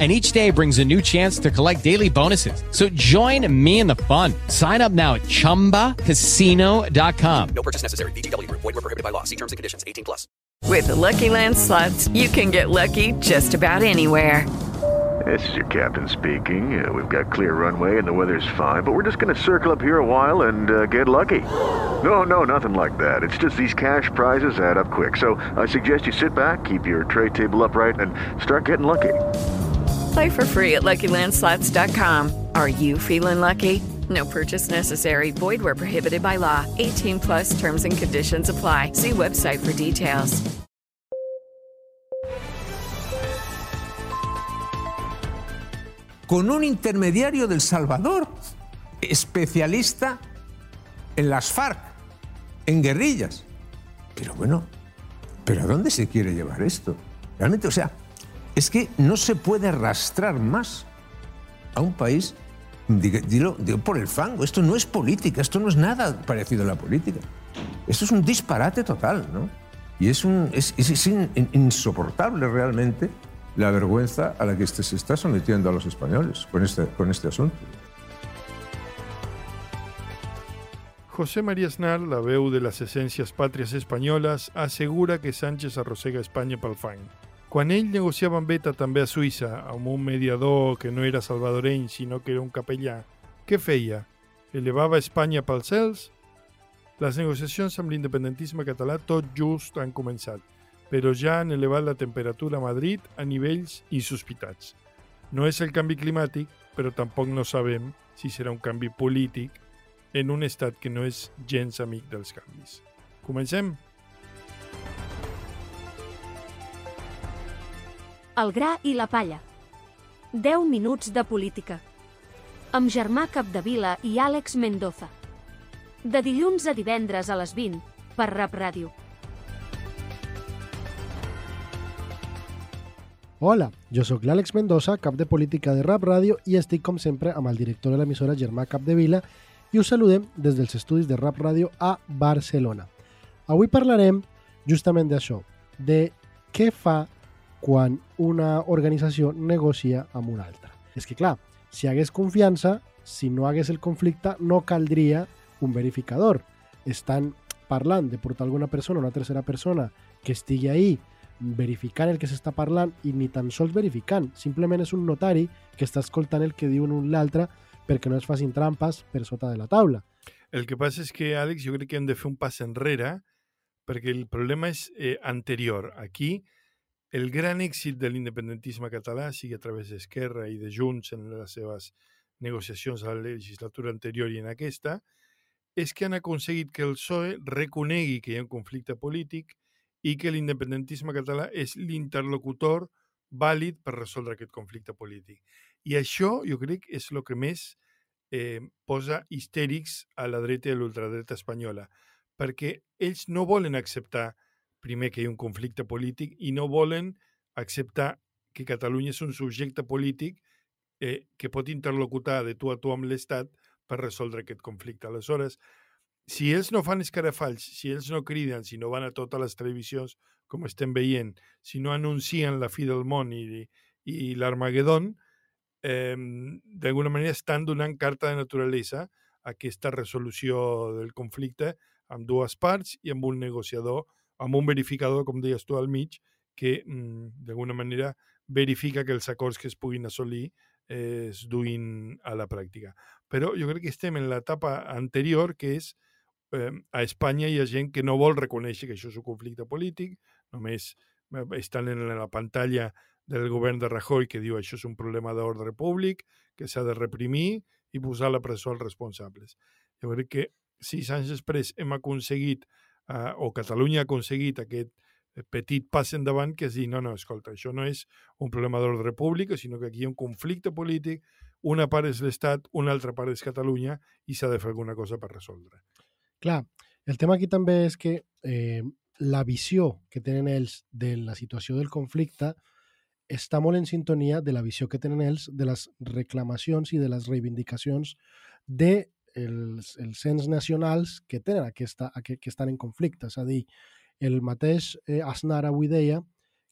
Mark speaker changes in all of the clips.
Speaker 1: and each day brings a new chance to collect daily bonuses. So join me in the fun. Sign up now at ChumbaCasino.com.
Speaker 2: No purchase necessary. VGW. Void were prohibited by law. See terms and conditions. 18 plus.
Speaker 3: With the Lucky Land slots, you can get lucky just about anywhere.
Speaker 4: This is your captain speaking. Uh, we've got clear runway and the weather's fine, but we're just going to circle up here a while and uh, get lucky. No, no, nothing like that. It's just these cash prizes add up quick. So I suggest you sit back, keep your tray table upright, and start getting lucky.
Speaker 3: Play for free at LuckyLandSlots.com. Are you feeling lucky? No purchase necessary. Void where prohibited by law. 18 plus terms and conditions apply. See website for details.
Speaker 5: Con un intermediario del Salvador, especialista en las FARC, en guerrillas. Pero bueno, ¿pero a dónde se quiere llevar esto? Realmente, o sea, es que no se puede arrastrar más a un país, por el fango. Esto no es política, esto no es nada parecido a la política. Esto es un disparate total, ¿no? Y es, un, insoportable realmente la vergüenza a la que este se está sometiendo a los españoles con este, este asunto.
Speaker 6: José María Snar, la veu de las esencias patrias españolas, asegura que Sánchez arrossega España pel fang. Quan ell negociava amb ETA també a Suïssa, amb un mediador que no era salvadoreny, sinó que era un capellà, què feia? Elevava Espanya pels cels? Les negociacions amb l'independentisme català tot just han començat, però ja han elevat la temperatura a Madrid a nivells insospitats. No és el canvi climàtic, però tampoc no sabem si serà un canvi polític en un estat que no és gens amic dels canvis. Comencem?
Speaker 7: El gra i la palla. 10 minuts de política. Amb Germà Capdevila i Àlex Mendoza. De dilluns a divendres a les 20 per Rap Ràdio.
Speaker 8: Hola, jo sóc l'Àlex Mendoza, cap de política de Rap Ràdio i estic com sempre amb el director de l'emissora Germà Capdevila i us saludem des dels estudis de Rap Ràdio a Barcelona. Avui parlarem justament d'això, de què fa quan una organització negocia amb una altra. És que, clar, si hagués confiança, si no hagués el conflicte, no caldria un verificador. Estan parlant de portar alguna persona, una tercera persona, que estigui ahí verificant el que s'està parlant i ni tan sols verificant, simplement és un notari que està escoltant el que diuen un l'altre perquè no es facin trampes per sota de la taula.
Speaker 6: El que passa és que, Àlex, jo crec que hem de fer un pas enrere perquè el problema és eh, anterior. Aquí el gran èxit de l'independentisme català, sigui a través d'Esquerra i de Junts en les seves negociacions a la legislatura anterior i en aquesta, és que han aconseguit que el PSOE reconegui que hi ha un conflicte polític i que l'independentisme català és l'interlocutor vàlid per resoldre aquest conflicte polític. I això, jo crec, és el que més eh, posa histèrics a la dreta i a l'ultradreta espanyola, perquè ells no volen acceptar primer que hi ha un conflicte polític i no volen acceptar que Catalunya és un subjecte polític eh, que pot interlocutar de tu a tu amb l'Estat per resoldre aquest conflicte. Aleshores, si ells no fan escarafalls, si ells no criden, si no van a totes les televisions, com estem veient, si no anuncien la fi del món i, i l'Armagedon, eh, d'alguna manera estan donant carta de naturalesa a aquesta resolució del conflicte amb dues parts i amb un negociador amb un verificador, com deies tu, al mig, que mm, d'alguna manera verifica que els acords que es puguin assolir eh, es duin a la pràctica. Però jo crec que estem en l'etapa anterior, que és eh, a Espanya hi ha gent que no vol reconèixer que això és un conflicte polític, només eh, estan en la pantalla del govern de Rajoy que diu això és un problema d'ordre públic, que s'ha de reprimir i posar a la presó els responsables. Jo crec que sis anys després hem aconseguit eh, o Catalunya ha aconseguit aquest petit pas endavant que és dir, no, no, escolta, això no és un problema d'ordre públic, sinó que aquí hi ha un conflicte polític, una part és l'Estat, una altra part és Catalunya i s'ha de fer alguna cosa per resoldre.
Speaker 8: Clar, el tema aquí també és que eh, la visió que tenen ells de la situació del conflicte està molt en sintonia de la visió que tenen ells de les reclamacions i de les reivindicacions de els, els ens nacionals que tenen aquesta, que, que estan en conflicte. És a dir, el mateix eh, Aznar avui deia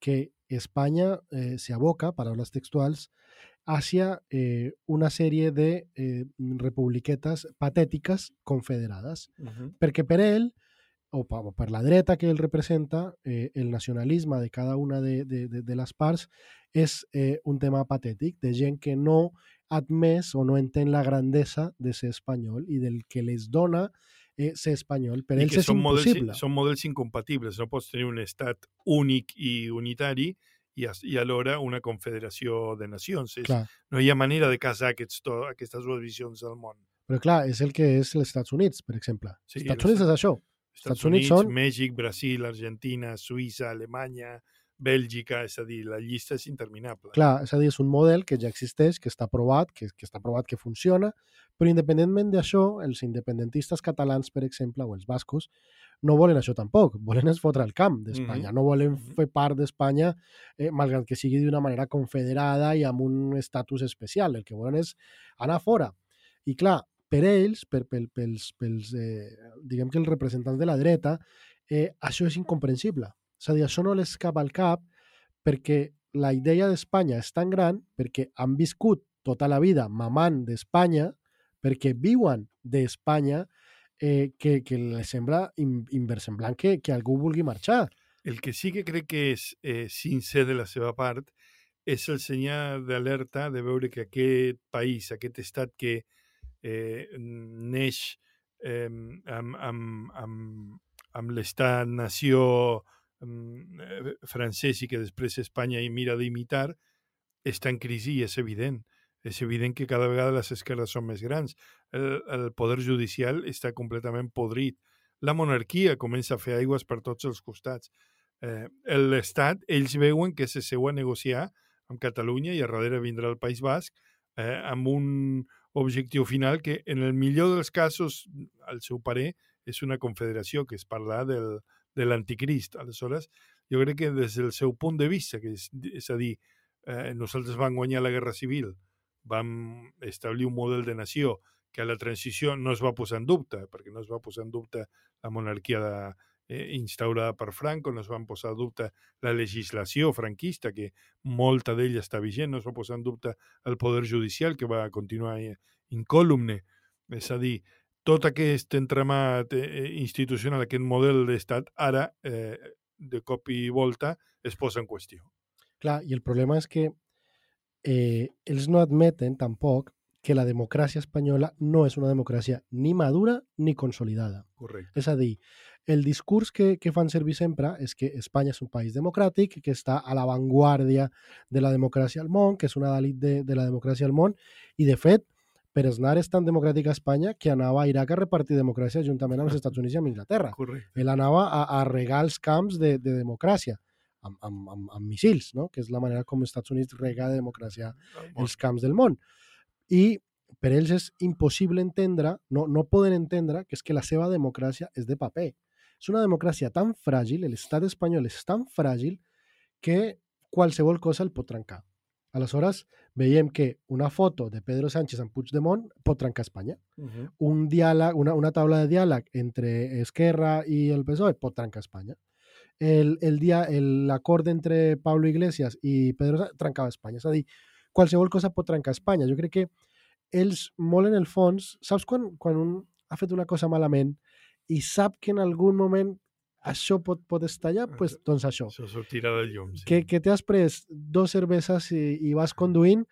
Speaker 8: que Espanya eh, se aboca, paraules textuals, hacia eh, una sèrie de eh, republiquetes patètiques confederades.
Speaker 6: Uh -huh.
Speaker 8: Perquè per ell, o per, o per la dreta que ell representa, eh, el nacionalisme de cada una de, de, de, de les parts és eh, un tema patètic, de gent que no admès o no entén la grandesa de ser espanyol i del que les dona eh, ser espanyol. Per
Speaker 6: I
Speaker 8: ells és
Speaker 6: són models,
Speaker 8: impossible.
Speaker 6: són models incompatibles. No pots tenir un estat únic i unitari i, i alhora una confederació de nacions. És,
Speaker 8: Clar.
Speaker 6: no hi ha manera de casar aquests, to, aquestes dues visions del món.
Speaker 8: Però clar, és el que és els Estats Units, per exemple.
Speaker 6: Sí,
Speaker 8: Estats
Speaker 6: els-
Speaker 8: Units és això.
Speaker 6: Estats,
Speaker 8: Estats Units
Speaker 6: Units,
Speaker 8: són-
Speaker 6: Mèxic, Brasil, Argentina, Suïssa, Alemanya, Bèlgica, és a dir, la llista és interminable.
Speaker 8: Clar, és a dir, és un model que ja existeix, que està aprovat, que, que està aprovat que funciona, però independentment d'això, els independentistes catalans, per exemple, o els bascos, no volen això tampoc, volen es fotre el camp d'Espanya,
Speaker 6: Mhm.
Speaker 8: no volen fer part d'Espanya, eh, malgrat que sigui d'una manera confederada i amb un estatus especial, el que volen és anar fora. I clar, per ells, per, per, pels, pels eh, diguem que els representants de la dreta, eh, això és incomprensible. És a dir, això no les cap al cap perquè la idea d'Espanya és tan gran, perquè han viscut tota la vida mamant d'Espanya, perquè viuen d'Espanya, eh, que, que les sembla in, inversemblant que, que algú vulgui marxar.
Speaker 6: El que sí que crec que és eh, sincer de la seva part és el senyal d'alerta de veure que aquest país, aquest estat que eh, neix eh, amb, amb, amb, amb l'estat-nació francès i que després Espanya hi mira d'imitar, està en crisi i és evident. És evident que cada vegada les esquerdes són més grans. El, el poder judicial està completament podrit. La monarquia comença a fer aigües per tots els costats. Eh, L'Estat, ells veuen que se seu a negociar amb Catalunya i a darrere vindrà el País Basc eh, amb un objectiu final que, en el millor dels casos, al seu parer, és una confederació, que és parlar del, de l'anticrist. Aleshores, jo crec que des del seu punt de vista, que és, és a dir, eh, nosaltres vam guanyar la Guerra Civil, vam establir un model de nació que a la transició no es va posar en dubte, perquè no es va posar en dubte la monarquia de, eh, instaurada per Franco, no es van posar en dubte la legislació franquista, que molta d'ella està vigent, no es va posar en dubte el poder judicial, que va continuar eh, incòlumne. És a dir, tot aquest entramat eh, institucional, aquest model d'estat, ara, eh, de cop i volta, es posa en qüestió.
Speaker 8: Clar, i el problema és que eh, ells no admeten tampoc que la democràcia espanyola no és una democràcia ni madura ni consolidada.
Speaker 6: Correcte.
Speaker 8: És a dir, el discurs que, que fan servir sempre és que Espanya és un país democràtic, que està a l'avantguàrdia de la democràcia al món, que és una elit de, de la democràcia al món, i de fet, per Aznar és tan democràtica Espanya que anava a Iraq a repartir democràcia juntament amb els Estats Units i amb Inglaterra.
Speaker 6: Correcte.
Speaker 8: Ell anava a, a regar els camps de, de democràcia amb, amb, amb, amb missils, no? que és la manera com els Estats Units rega de democràcia els camps del món. I per ells és impossible entendre, no, no poden entendre que és que la seva democràcia és de paper. És una democràcia tan fràgil, l'estat espanyol és tan fràgil que qualsevol cosa el pot trencar. Aleshores, veiem que una foto de Pedro Sánchez amb Puigdemont pot trencar Espanya.
Speaker 6: Uh -huh.
Speaker 8: Un diàleg, una, una taula de diàleg entre Esquerra i el PSOE pot trencar Espanya. El, el dia, el- l'acord entre Pablo Iglesias i Pedro Sánchez trencava Espanya. És a dir, qualsevol cosa pot trencar Espanya. Jo crec que ells molt en el fons, saps quan, quan un ha fet una cosa malament i sap que en algun moment això pot, pot estallar, pues, doncs això.
Speaker 6: Això sortirà de llum. Sí.
Speaker 8: Que, que t'has pres dos cerveses i, i vas conduint,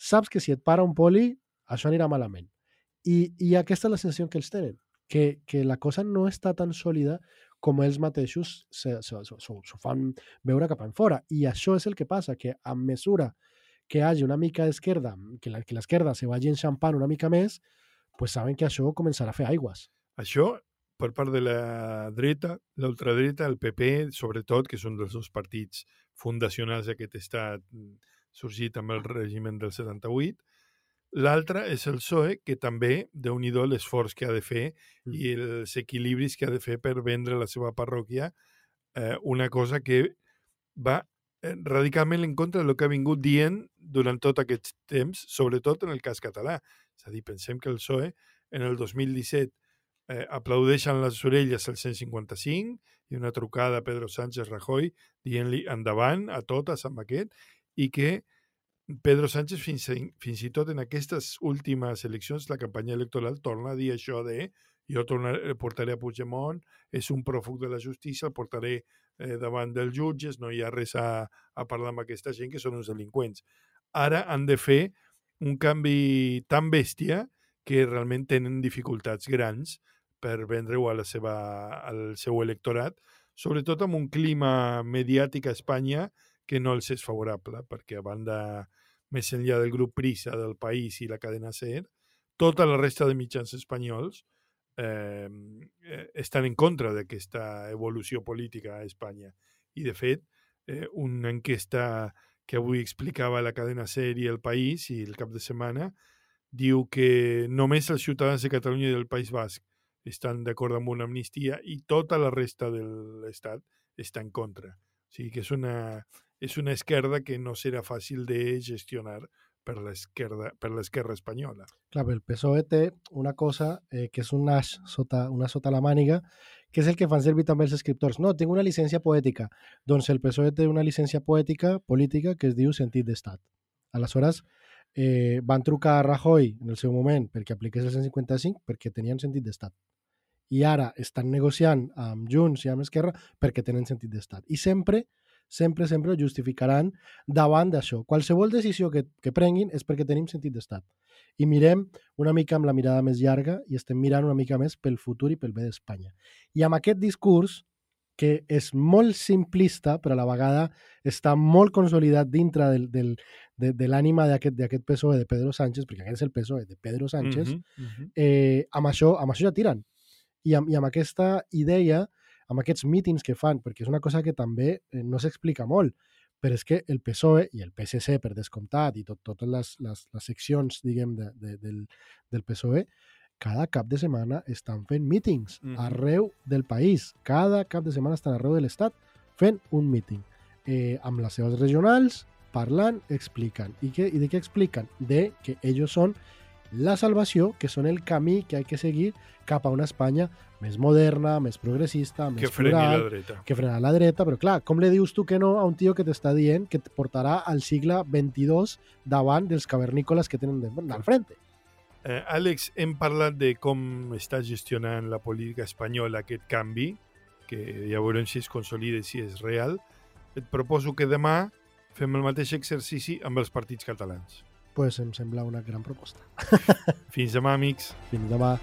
Speaker 8: saps que si et para un poli, això anirà malament. I, i aquesta és la sensació que ells tenen, que, que la cosa no està tan sòlida com ells mateixos se fan veure cap enfora. I això és el que passa, que a mesura que hi hagi una mica d'esquerda, que la- que l'esquerda se vagi enxampant una mica més, pues saben que això començarà a fer aigües.
Speaker 6: Això, per part de la dreta, l'ultradreta, el PP, sobretot, que és un dels dos partits fundacionals d'aquest estat mm, sorgit amb el règim del 78. L'altre és el PSOE, que també, déu nhi l'esforç que ha de fer i els equilibris que ha de fer per vendre la seva parròquia eh, una cosa que va eh, radicalment en contra del que ha vingut dient durant tot aquest temps, sobretot en el cas català. És a dir, pensem que el PSOE en el 2017 eh, aplaudeixen les orelles al 155 i una trucada a Pedro Sánchez Rajoy dient-li endavant a totes amb aquest i que Pedro Sánchez fins, a, fins i tot en aquestes últimes eleccions la campanya electoral torna a dir això de jo tornaré, el portaré a Puigdemont, és un pròfug de la justícia, el portaré eh, davant dels jutges, no hi ha res a, a parlar amb aquesta gent que són uns delinqüents. Ara han de fer un canvi tan bèstia que realment tenen dificultats grans per vendre-ho a la seva, al seu electorat, sobretot amb un clima mediàtic a Espanya que no els és favorable, perquè a banda, més enllà del grup Prisa, del País i la cadena SER, tota la resta de mitjans espanyols eh, estan en contra d'aquesta evolució política a Espanya. I, de fet, eh, una enquesta que avui explicava la cadena SER i el País i el cap de setmana diu que només els ciutadans de Catalunya i del País Basc estan d'acord amb una amnistia i tota la resta de l'Estat està en contra. O sigui que és una, és una esquerda que no serà fàcil de gestionar per l'esquerda per l'esquerra espanyola.
Speaker 8: Clar, el PSOE té una cosa eh, que és un as sota, una sota la màniga, que és el que fan servir també els escriptors. No, tinc una llicència poètica. Doncs el PSOE té una llicència poètica política que es diu sentit d'estat. Aleshores, eh, van trucar a Rajoy en el seu moment perquè apliqués el 155 perquè tenien sentit d'estat. I ara estan negociant amb Junts i amb Esquerra perquè tenen sentit d'estat. I sempre sempre, sempre ho justificaran davant d'això. Qualsevol decisió que, que prenguin és perquè tenim sentit d'estat. I mirem una mica amb la mirada més llarga i estem mirant una mica més pel futur i pel bé d'Espanya. I amb aquest discurs, que és molt simplista, però a la vegada està molt consolidat dintre del, del, de, de l'ànima d'aquest PSOE de Pedro Sánchez, perquè aquest és el PSOE de Pedro Sánchez,
Speaker 6: Uh -huh, uh -huh.
Speaker 8: eh, amb, això, amb això ja tiren. I amb, I amb aquesta idea amb aquests mítings que fan, perquè és una cosa que també eh, no s'explica molt, però és que el PSOE i el PSC, per descomptat, i tot, totes les, les, les seccions, diguem, de, de, del, del PSOE, cada cap de setmana estan fent mítings
Speaker 6: Mhm.
Speaker 8: arreu del país. Cada cap de setmana estan arreu de l'Estat fent un míting. Eh, amb les seves regionals, parlant, explicant. I, què, I de què expliquen? De que ells són la salvació, que són el camí que hay que seguir cap a una Espanya més moderna, més progressista, més
Speaker 6: Que freni la
Speaker 8: plural,
Speaker 6: dreta.
Speaker 8: que frena la dreta, però clar, com li dius tu que no a un tio que t'està dient que et portarà al segle XXII davant dels cavernícoles que tenen de- al frente?
Speaker 6: Eh, Àlex, hem parlat de com està gestionant la política espanyola aquest canvi, que ja veurem si es consolida si és real. Et proposo que demà fem el mateix exercici amb els partits catalans.
Speaker 8: pues em sembla una gran proposta.
Speaker 6: Fins demà, amics.
Speaker 8: Fins demà.